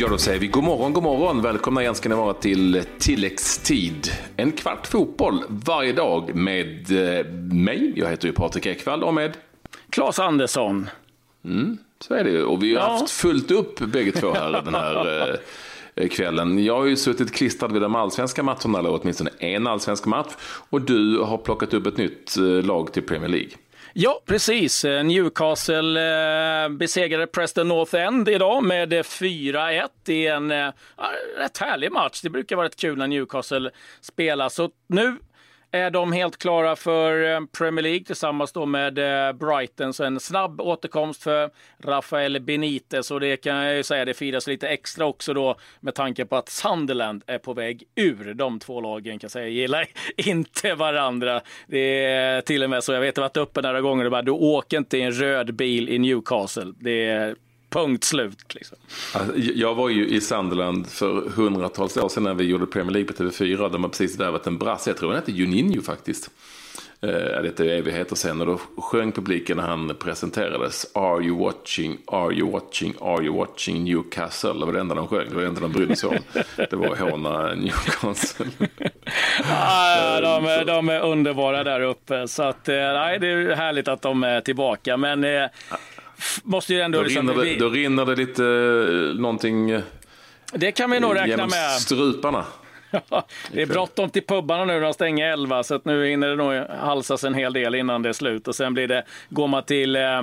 Ja, då säger vi god morgon, god morgon. Välkomna igen ska ni vara till tilläggstid. En kvart fotboll varje dag med eh, mig, jag heter ju Patrik Ekwall och med Claes Andersson. Mm, så är det ju. Och vi har ja. haft fullt upp bägge två här den här eh, kvällen. Jag har ju suttit klistrad vid de allsvenska matcherna, eller åtminstone en allsvensk match. Och du har plockat upp ett nytt eh, lag till Premier League. Ja, precis. Eh, Newcastle eh, besegrade Preston North End idag med eh, 4-1 i en eh, rätt härlig match. Det brukar vara rätt kul när Newcastle spelar. Så nu är de helt klara för eh, Premier League tillsammans då med eh, Brighton. Så en snabb återkomst för Rafael Benitez och det kan jag ju säga, det firas lite extra också då med tanke på att Sunderland är på väg ur. De två lagen kan jag säga gillar inte varandra. Det är till och med så, jag vet att jag varit uppe några gånger och bara, du åker inte i en röd bil i Newcastle. Det är Punkt slut. Liksom. Alltså, jag var ju i Sunderland för hundratals år sedan när vi gjorde Premier League på TV4. Där man precis värvat en brasse, jag tror han hette Juninho faktiskt. Eh, det är evigheter sen och då sjöng publiken när han presenterades Are you watching, are you watching, are you watching Newcastle? Det var det enda de sjöng, det var det enda de brydde sig om. Det var håna Newcastle. ah, de, är, de är underbara där uppe så att, eh, nej, det är härligt att de är tillbaka. Men eh, måste ju ändå... Då, rinner det, då rinner det lite eh, någonting... Eh, det kan vi nog räkna med. struparna. Ja, det är bråttom till pubbarna nu, de stänger 11 så att nu hinner det nog halsas en hel del innan det är slut. Och sen blir det, går man till eh,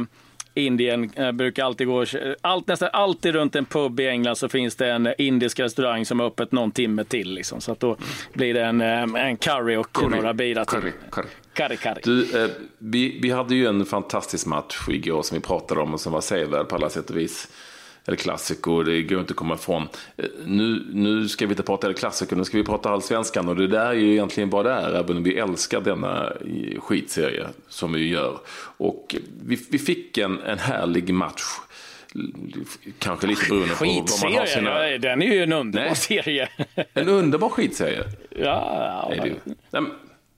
Indien eh, brukar alltid gå, allt, nästan alltid runt en pub i England så finns det en indisk restaurang som är öppet någon timme till. Liksom. Så att då blir det en, eh, en curry och curry. några bilar till. Curry, curry. Curry, curry. Du, eh, vi, vi hade ju en fantastisk match igår som vi pratade om och som var sevärd på alla sätt och vis. El Clasico, det går inte att komma ifrån. Eh, nu, nu ska vi inte prata El Clasico, nu ska vi prata Allsvenskan. Och det där är ju egentligen vad det är, även om vi älskar denna skitserie som vi gör. Och vi, vi fick en, en härlig match. Kanske lite beroende på vad man har sina... Den är ju en underbar Nej. serie. En underbar skitserie. Ja, ja. Nej,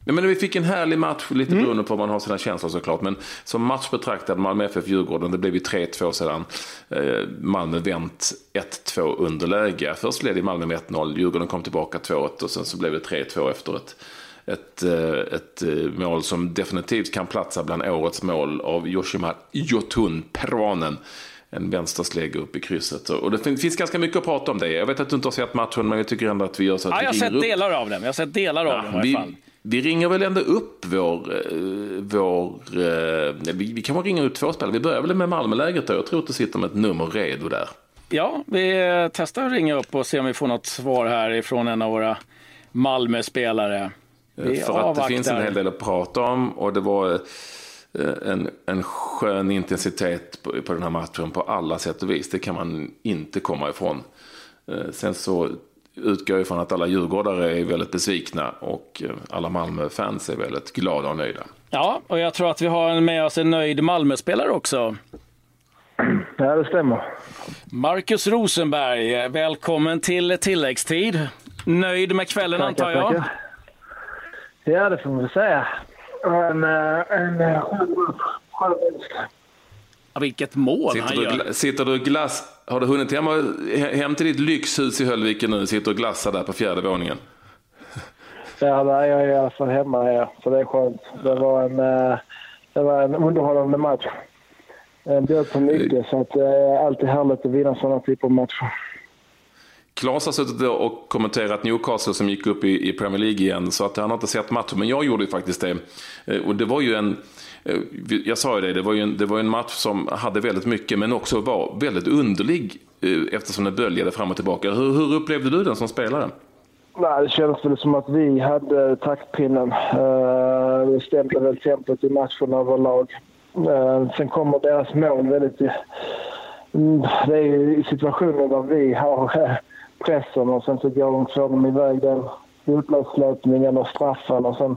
Ja, men vi fick en härlig match, lite mm. beroende på vad man har sina känslor såklart. Men som match betraktad, Malmö FF Djurgården, det blev ju 3-2 sedan eh, Malmö vänt 1-2 underläge. Först blev det Malmö med 1-0, Djurgården kom tillbaka 2-1 och sen så blev det 3-2 efter ett, ett, eh, ett eh, mål som definitivt kan platsa bland årets mål av Yoshimar Jotun, peruanen en vänsterslägg upp i krysset. Och det finns ganska mycket att prata om det. Jag vet att du inte har sett matchen, men jag tycker ändå att vi gör så att ja, vi Jag har sett upp. delar av den. Jag har sett delar av ja, den i alla fall. Vi ringer väl ändå upp vår... Eh, vår eh, vi, vi kanske ringer ut två spelare. Vi börjar väl med Malmöläget då. Jag tror att det sitter med ett nummer redo där. Ja, vi testar att ringa upp och se om vi får något svar här ifrån en av våra Malmö-spelare. Vi För avvaktar. att det finns en hel del att prata om och det var eh, en, en skön intensitet på, på den här matchen på alla sätt och vis. Det kan man inte komma ifrån. Sen så utgår ifrån att alla djurgårdare är väldigt besvikna och eh, alla Malmö-fans är väldigt glada och nöjda. Ja, och jag tror att vi har med oss en nöjd Malmö-spelare också. Ja, det stämmer. Marcus Rosenberg, välkommen till tilläggstid. Nöjd med kvällen tackar, antar jag? Tackar. Ja, det får man väl säga. En, eh, en, en skön Ja, vilket mål sitter han du, gör. Sitter du glass... Har du hunnit hem, hem till ditt lyxhus i Höllviken nu? Sitter och glassar där på fjärde våningen? Ja, nej, jag är i alla fall hemma ja, så det är skönt. Det var en, eh, det var en underhållande match. Den bjöd på mycket, så att det är alltid härligt att vinna sådana typer av matcher. Klas har suttit och kommenterat Newcastle som gick upp i, Premier League igen, så att han har inte sett matchen. Men jag gjorde ju faktiskt det. Eh, och det var ju en Eh, Eh, jag sa ju det, det var ju en, det var en match som hade väldigt mycket men också var väldigt underlig eh, eftersom den böljade fram och tillbaka. Hur, hur upplevde du den som spelare? Nej, det kändes väl som att vi hade taktpinnen. Eh, uh, det stämde väl tempot i matchen överlag. Uh, sen kommer deras mål väldigt... Uh, det är ju i situationer där vi har pressen och sen så går de, får de iväg den utlandslöpningen och straffen och sen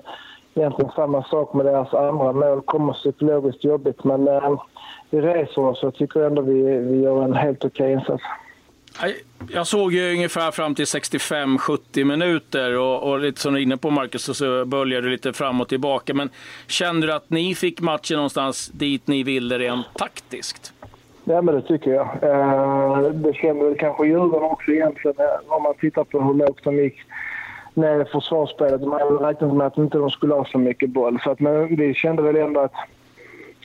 egentligen samma sak med deras andra mål. kommer psykologiskt jobbigt, men eh, vi reser oss. Jag tycker ändå vi, vi gör en helt okej insats. Jag såg ju ungefär fram till 65-70 minuter och, och, lite som du är inne på Marcus så böljade det lite fram och tillbaka. Men kände du att ni fick matchen någonstans dit ni ville rent taktiskt? Ja, men det tycker jag. Eh, det kände väl kanske Djurgården också egentligen eh, om man tittar på hur lågt de gick Nere i försvarsspelet. Man hade räknat med att inte de skulle ha så mycket boll. Så att, men vi kände väl ändå att,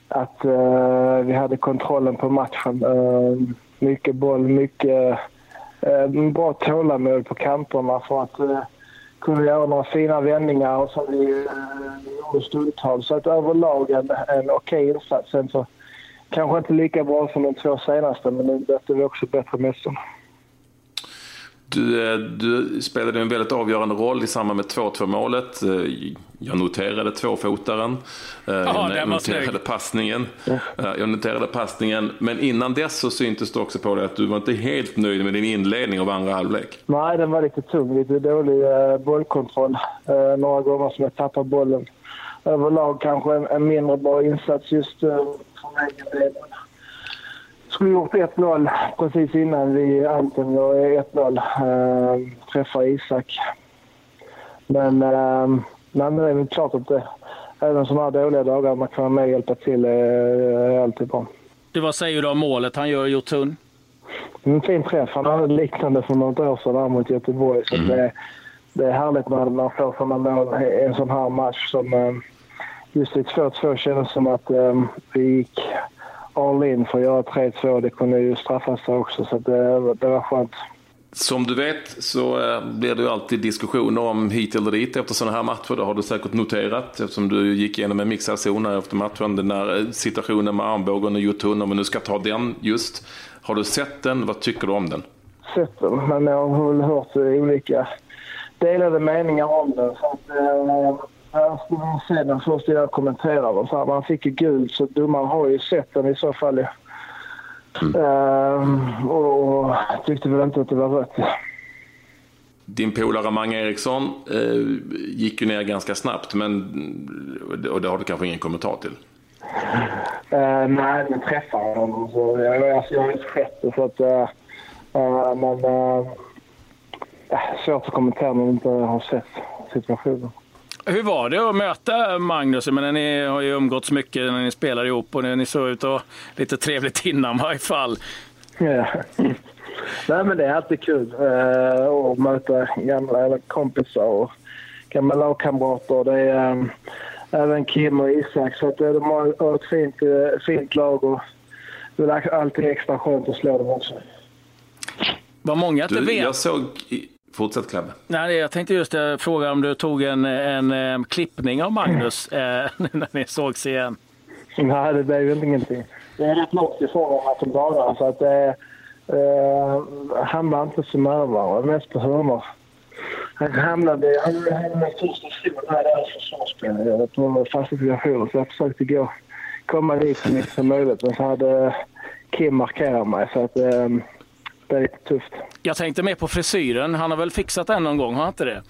att uh, vi hade kontrollen på matchen. Uh, mycket boll, mycket uh, bra tålamod på kanterna för att uh, kunna göra några fina vändningar och som vi gjorde stundtals. Så att överlag en, en okej okay insats. Sen så kanske inte lika bra som de två senaste, men nu mötte vi också bättre motstånd. Du, eh, du, spelade en väldigt avgörande roll i samband med 2-2 målet. Eh, jag noterade tvåfotaren. Eh, ja, jag noterade passningen. Ja. Jag noterade passningen. Men innan dess så syntes det också på dig att du var inte helt nöjd med din inledning av andra halvlek. Nej, den var lite tung. Lite dålig bollkontroll. Några gånger som jag tappade bollen. Överlag kanske en, en mindre bra insats just för egen del. Skulle gjort 1-0 precis innan vi Anton gör 1-0. Äh, träffar Isak. Men, nej, men det är väl klart att det, även sådana här dåliga dagar man kan vara med och hjälpa till är alltid bra. Du, vad säger du om målet han gör, Jotun? En fin träff. Han hade liknande för något år sedan mot Göteborg. Så mm. det, det är härligt när man får sådana mål i en sån här match som äh, just i 2-2 kändes som att um, vi gick all in för att göra 3-2. Det kunde ju straffas också, så det, det var skönt. Som du vet så eh, blir det ju alltid diskussioner om hit eller dit efter sådana här matcher. Det har du säkert noterat eftersom du gick igenom en mixad zon efter matchen. Den där eh, situationen med armbågen och Jotun, om vi nu ska ta den just. Har du sett den? Vad tycker du om den? Sett den, men jag har väl hört olika delade meningar om den. Så att, eh, jag skulle se den först innan jag kommenterar den. man fick ju gult så domaren har ju sett den i så fall. Mm. Uh, och tyckte väl inte att det var rött. Din polare Mange Eriksson eh, gick ju ner ganska snabbt, men, och det har du kanske ingen kommentar till? Uh, nej, den träffade honom. Så jag, alltså, jag har inte sett det. Så att, uh, men, uh, svårt att kommentera när man inte har sett situationen. Hur var det att möta Magnus? Men ni har ju umgåtts mycket när ni spelar ihop och ni såg ut att lite trevligt innan i varje fall. Ja. Nej, men det är alltid kul uh, att möta gamla eller kompisar och gamla lagkamrater. Det är um, även Kim och Isak. Så att, uh, de har ett fint, uh, fint lag och det är alltid extra skönt att slå dem också. Vad många inte vet. Jag såg Fortsätt Klebbe. Nej, jag tänkte just eh, fråga om du tog en, en, en eh, klippning av Magnus eh, när ni sågs igen. Nej, det blev ju ingenting. Det är rätt långt ifrån att de bara så att det eh, hamnar inte så nära mest på hörnor. Han hamnade, han hamnade första zon här där försvarsspelet på fasta situationer så jag försökte gå, komma dit så mycket som möjligt men så hade Kim markerat mig så att eh, det är lite tufft. Jag tänkte mer på frisyren. Han har väl fixat den någon gång, har han inte det?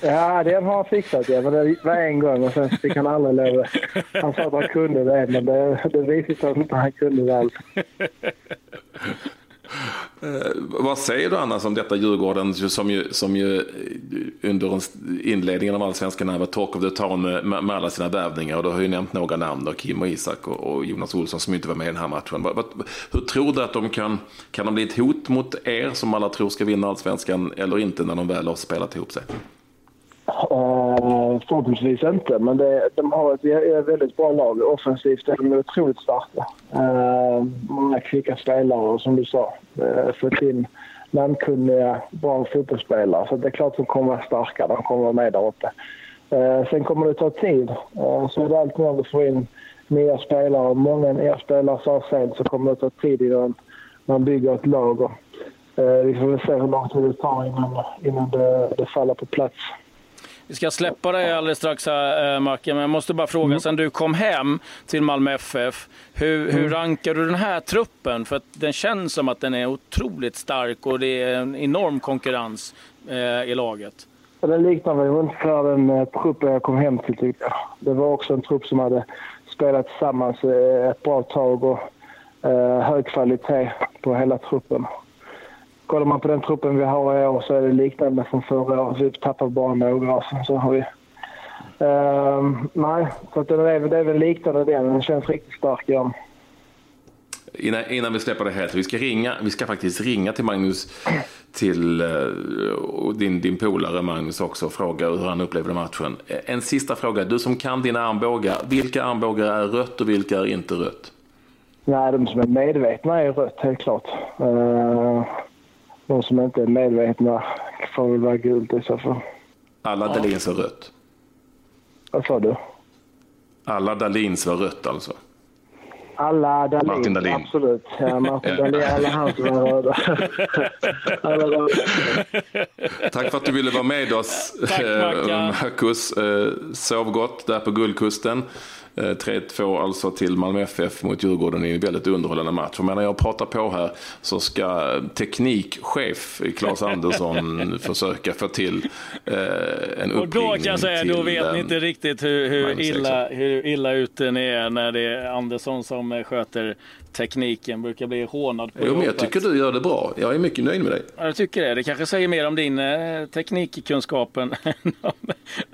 ja, den har han fixat, ja. Men det var en gång och sen fick han aldrig lov. Han sa att han kunde det, men det, det visade sig att inte han kunde det alls. Eh, vad säger du annars om detta Djurgården som ju, som ju under inledningen av Allsvenskan han var talk of the town med, med, alla sina värvningar. Och du har ju nämnt några namn, då, Kim och Isak och, och, Jonas Olsson som inte var med i den här matchen. Vad, vad, hur tror du att de kan, kan de bli ett hot mot er som alla tror ska vinna Allsvenskan eller inte när de väl har spelat ihop sig? Uh, förhoppningsvis inte, men det, de har ett, ett väldigt bra lag. Offensivt är de otroligt starka. Uh, många kvicka spelare och som du sa, uh, fått in namnkunniga, bra fotbollsspelare. Så det är klart att de kommer vara starka, de kommer vara med där uppe. Eh, sen kommer det ta tid. Eh, så är det alltid när du får in nya spelare. Många nya spelare så sent så kommer det ta tid innan man bygger ett lag. Eh, vi får väl se hur lång tid det tar innan, innan det, det faller på plats. Vi ska släppa dig alldeles strax, äh, Macke, men jag måste bara fråga, mm. sen du kom hem till Malmö FF, hur, hur mm. rankar du den här truppen? För den känns som att den är otroligt stark och det är en enorm konkurrens äh, i laget. Den liknar väl ungefär den uh, truppen jag kom hem till, tycker jag. Det var också en trupp som hade spelat tillsammans ett bra tag och uh, hög kvalitet på hela truppen. Kollar man på den truppen vi har i år så är det liknande från förra året. Vi tappar bara några. Sen så har vi... Uh, nej, så att det, är, det är väl liknande den. Den känns riktigt stark igen. innan, innan vi släpper det helt, vi ska, ringa, vi ska faktiskt ringa till Magnus, till uh, din, din polare Magnus också, och fråga hur han upplevde matchen. En sista fråga, du som kan dina armbågar, vilka armbågar är rött och vilka är inte rött? Nej, de som är medvetna är rött, helt klart. Uh, de som inte är medvetna får väl vara gult i så fall. Alla Dahlins är rött? Vad sa du? Alla Dahlins var rött alltså? Alla Dahlin. Martin Dahlin. Absolut. Ja, Martin Dahlin, alla hans var röda. alla röda. Tack för att du ville vara med oss, Tack, Mackan. Marcus. Eh, sov gott där på Guldkusten. 3-2 alltså till Malmö FF mot Djurgården i en väldigt underhållande match. Och medan jag pratar på här så ska teknikchef Claes Andersson försöka få till eh, en Och då kan jag säga, då vet ni inte riktigt hur, hur, illa, hur illa ute ni är när det är Andersson som sköter tekniken. Brukar bli hånad på Jo, men jag tycker du gör det bra. Jag är mycket nöjd med dig. Ja, jag tycker det. Det kanske säger mer om din eh, teknikkunskap än min.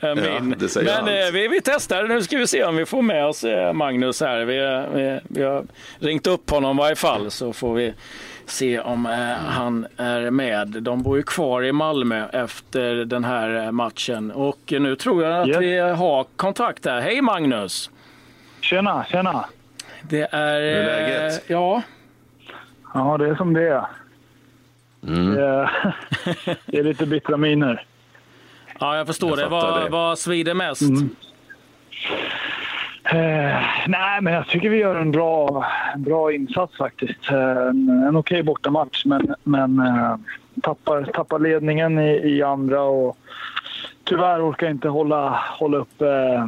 Ja, men eh, vi, vi testar. Nu ska vi se om vi får med oss eh, Magnus här. Vi, vi, vi har ringt upp honom i varje fall så får vi se om eh, han är med. De bor ju kvar i Malmö efter den här eh, matchen och nu tror jag att Yes. vi har kontakt här. Hej Magnus! Tjena, tjena. Det är... Hur är läget? Ja, Ja, det är som det är. Mm. Det, är det är lite bittra miner. ja jag förstår Jag det. Vad, vad svider mest? Eh, nej, men jag tycker vi gör en bra, en bra insats faktiskt. Eh, en en okej bortamatch, men, men eh, tappar, tappar ledningen i, i andra och tyvärr orkar inte hålla, hålla upp eh,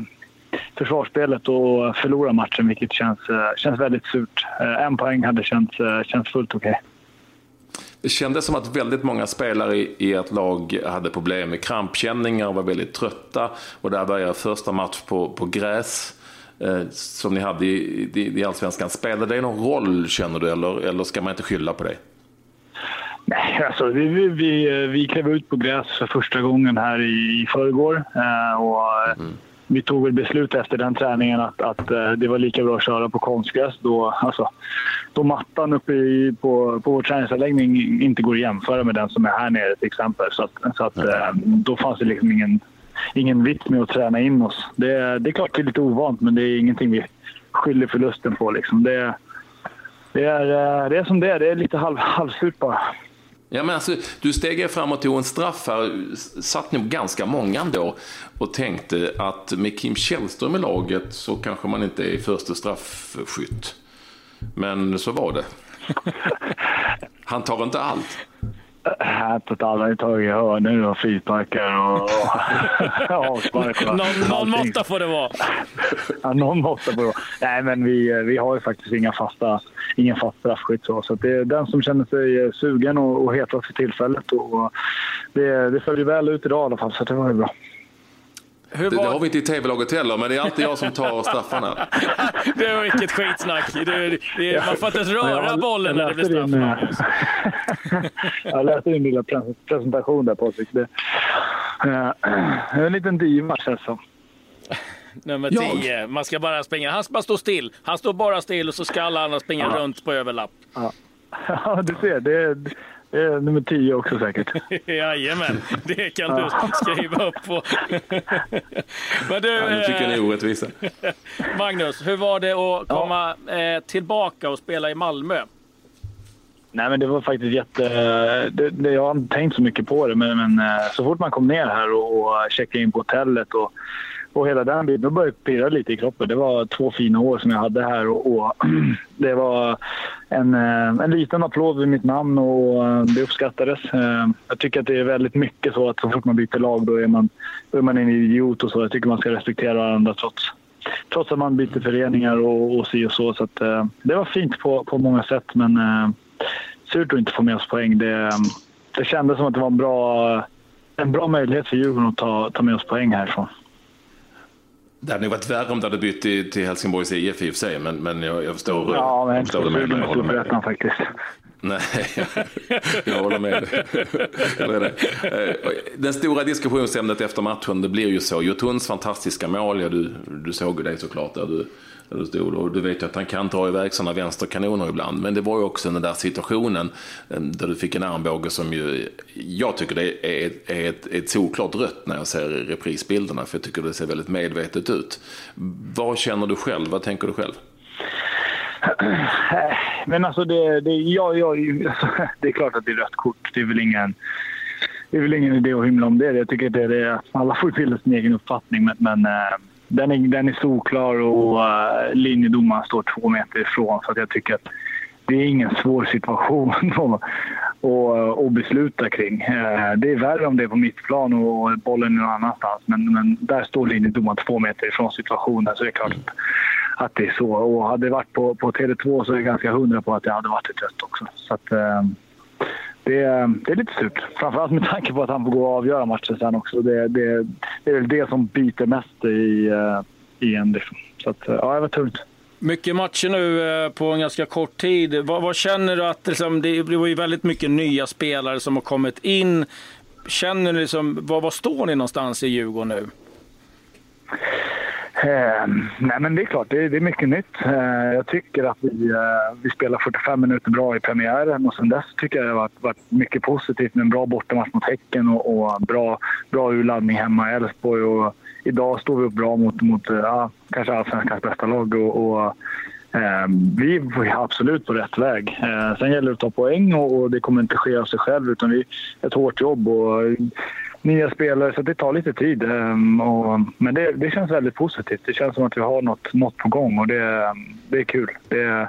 försvarsspelet och förlora matchen, vilket känns, eh, känns väldigt surt. Eh, en poäng hade känts, eh, känts fullt okej. Det kändes som att väldigt många spelare i ert lag hade problem med krampkänningar och var väldigt trötta. Och det här var er första match på, på gräs eh, som ni hade i, i, i Allsvenskan. Spelade det någon roll känner du eller, eller ska man inte skylla på det? Nej, alltså, vi, vi, vi, klev ut på gräs för första gången här i, i förrgår. Eh, och, eh, Vi tog väl beslut efter den träningen att, att eh, det var lika bra att köra på konstgräs då, alltså, då mattan uppe i, på, på vår träningsanläggning inte går att jämföra med den som är här nere till exempel. Så, att, så att, eh, då fanns det liksom ingen, ingen vits med att träna in oss. Det, det är klart det är lite ovant men det är ingenting vi skyller förlusten på. Liksom. Det, det, är, eh, det är som det är. Det är lite halv, halvsurt bara. Ja, men alltså, du steg fram och tog en straff här. Satt nog ganska många ändå och tänkte att med Kim Källström i laget så kanske man inte är första straffskytt. Men så var det. Han tar inte allt. Häpet alla har tagit hörnor och frisparkar och, och avspark. och Någon, någon måtta får det vara. Ja, någon måtta på det. Nej, men vi, vi har ju faktiskt inga fasta, ingen fast straffskytt. Så, så att det är den som känner sig sugen och, och hetast för tillfället. Och det, det följer väl ut idag i alla fall, så det var ju bra. Hur Det, det var... har vi inte i tv-laget heller, men det är alltid jag som tar straffarna. Det var vilket skitsnack. Det, det, man får inte ens röra Jag- bollen när det blir straff. din, eh, Jag läste din lilla pres- presentation där Patrik. Det, eh, en liten diva känns som. Nummer Jag? 10. Man ska bara springa. Han ska bara stå still. Han står bara still och så ska alla andra springa runt på överlapp. Ja, du ser. Det är nummer tio också säkert. Jajamän, det kan du skriva upp på. Men du, Ja, nu tycker jag ni eh, är orättvisa. Magnus, hur var det att komma eh, tillbaka och spela i Malmö? Nej, men det var faktiskt jätte... Det, det, jag har inte tänkt så mycket på det, men, men eh, så fort man kom ner här och, och checkade in på hotellet och, och hela den biten, då började det pirra lite i kroppen. Det var två fina år som jag hade här och, och det var en, eh, en liten applåd vid mitt namn och det uppskattades. Eh, jag tycker att det är väldigt mycket så att så fort man byter lag då är man, då är man en idiot och så. Jag tycker man ska respektera varandra trots, trots att man byter föreningar och, och si och så. så att, eh, det var fint på, på många sätt, men surt att inte få med oss poäng. Det, det kändes som att det var en bra, en bra möjlighet för Djurgården att ta, ta med oss poäng härifrån. Det hade nog varit värre om du hade bytt till, till Helsingborgs IF i och för sig, men, men jag, jag förstår, Ja, men jag förstår. Jag håller med. Superettan faktiskt. Nej, jag håller med. Eh, den stora diskussionsämnet efter matchen, det blir ju så. Jotuns fantastiska mål, ja, du, du såg ju det såklart där du, där du stod. Och du vet ju att han kan dra iväg sådana vänsterkanoner ibland. Men det var ju också den där situationen ehm, där du fick en armbåge som ju, jag tycker det är, är ett, ett solklart rött när jag ser reprisbilderna. För jag tycker det ser väldigt medvetet ut. Vad känner du själv? Vad tänker du själv? Men alltså, det, det, ja, ja, det är klart att det är rött kort. Det är väl ingen, det är väl ingen idé att hymla om det. Jag tycker att det är det. Alla får bilda sin egen uppfattning, men, men ehm, den, är, den är solklar och uh, linjedomaren står två meter ifrån. Så att jag tycker att det är ingen svår situation att, besluta kring. Uh, det är värre om det är på mittplan och bollen är någon annanstans. Men, men där står linjedomaren två meter ifrån situationen, så det är klart att att det är så. Och hade det varit på, på Tele2 så är jag ganska hundra på att det hade varit ett rött också. Så att, eh, det, det, är lite surt. Framförallt med tanke på att han får gå och avgöra matchen sen också. Det, det, det är väl det som biter mest i, eh, i en. Liksom. Så att, eh, ja, det var tungt. Mycket matcher nu eh, på en ganska kort tid. Vad, vad känner du att liksom, det, det var ju väldigt mycket nya spelare som har kommit in. Känner ni liksom, var, var står ni någonstans i Djurgården nu? Eh, nej men det är klart, det, det är mycket nytt. Eh, jag tycker att vi, eh, vi spelar 45 minuter bra i premiären och sen dess tycker jag det har varit, varit mycket positivt med en bra bortamatch mot Häcken och, och bra, bra urladdning hemma i Elfsborg. Och idag står vi upp bra mot, mot eh, ja, kanske allsvenskans bästa lag. Och, och eh, vi är absolut på rätt väg. Eh, sen gäller det att ta poäng och, och det kommer inte ske av sig själv utan det är ett hårt jobb. Och, nya spelare, så det tar lite tid. Ehm, och, men det, det, känns väldigt positivt. Det känns som att vi har något, något på gång och det, det är kul. Det,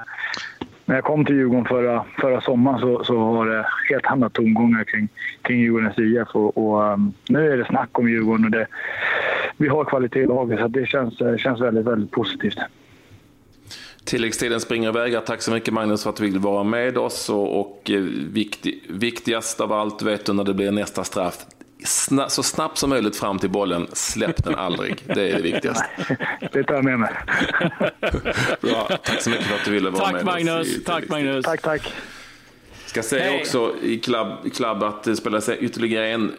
när jag kom till Djurgården förra, förra sommaren så, så var det helt andra tongångar kring, kring Djurgårdens IF. Och, och um, nu är det snack om Djurgården och det, vi har kvalitet i laget så det känns, eh, känns väldigt, väldigt positivt. Tilläggstiden springer iväg. Tack så mycket Magnus för att du ville vara med oss. Och, och eh, viktig, viktigast av allt vet du när det blir nästa straff sna så snabbt som möjligt fram till bollen. Släpp den aldrig. Det är det viktigaste. det tar jag med mig. Bra. Tack så mycket för att du ville vara tack, med Magnus. Tack Magnus. Tack, tack. Ska säga hey. också i klubb, klubb att det spelas ytterligare en,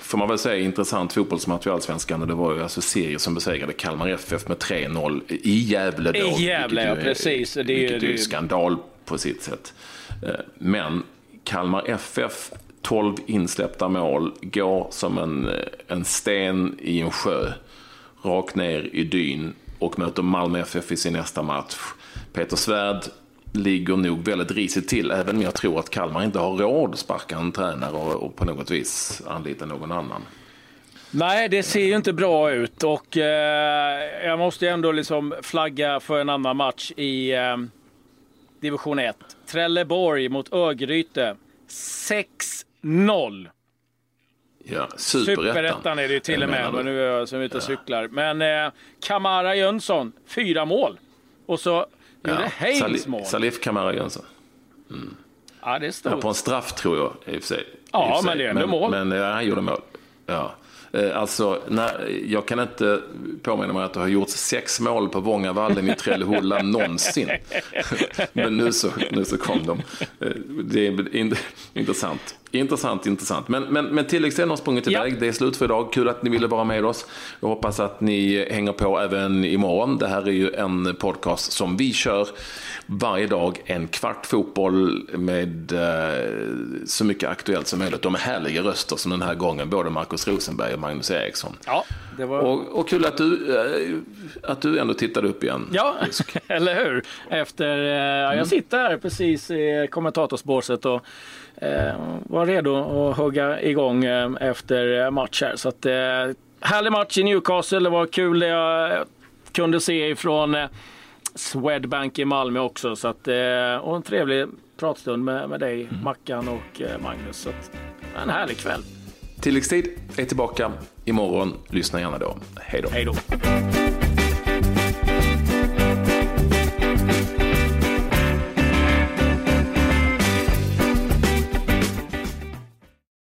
får man väl säga, intressant fotbollsmatch i Allsvenskan. Och det var ju alltså Sirius som besegrade Kalmar FF med 3-0 i Gävle då. I Gävle, ja precis. Det är ju skandal på sitt sätt. Eh, men Kalmar FF 12 insläppta mål går som en, eh, en sten i en sjö. Rakt ner i dyn och möter Malmö FF i sin nästa match. Peter Svärd ligger nog väldigt risigt till, även om jag tror att Kalmar inte har råd att sparka en tränare och, och på något vis anlita någon annan. Nej, det ser ju inte bra ut och eh, jag måste ändå liksom flagga för en annan match i eh, division 1. Trelleborg mot Örgryte. 6 Noll. Ja, superettan. Superettan är det ju till och med, men nu är jag som ute och cyklar. Men eh, Kamara Jönsson, fyra mål. Och så ja. gjorde Haynes mål. Salif Kamara Jönsson. Mm. Ja, det är stort. Ja, på en straff tror jag i och för sig. Ja, men det är ändå mål. Men ja, han gjorde mål. Ja. Eh, alltså, när, jag kan inte påminna mig att det har gjorts sex mål på Vångavallen i Trellehulla någonsin. Men nu så, nu så kom de. Eh, det är intressant. Intressant, intressant. Men, men, men tilläggstiden har sprungit iväg. Ja. Det är slut för idag. Kul att ni ville vara med oss. Jag hoppas att ni hänger på även imorgon. Det här är ju en podcast som vi kör varje dag. En kvart fotboll med eh, så mycket aktuellt som möjligt. De härliga röster som den här gången. Både Markus Rosenberg och Magnus Eriksson. Ja, det var... och, och kul att du, eh, att du ändå tittade upp igen. Ja, eller hur? Efter, eh, jag mm. sitter här precis i kommentatorsbåset och Eh, var redo att hugga igång eh, efter match här. Så att, eh, härlig match i Newcastle. Det var kul det jag kunde se ifrån Swedbank i Malmö också. Så att, och en trevlig pratstund med, med dig, mm. Mackan och Magnus. Så att, en härlig kväll. Tilläggstid är tillbaka imorgon. Lyssna gärna då. Hej då. Hej då.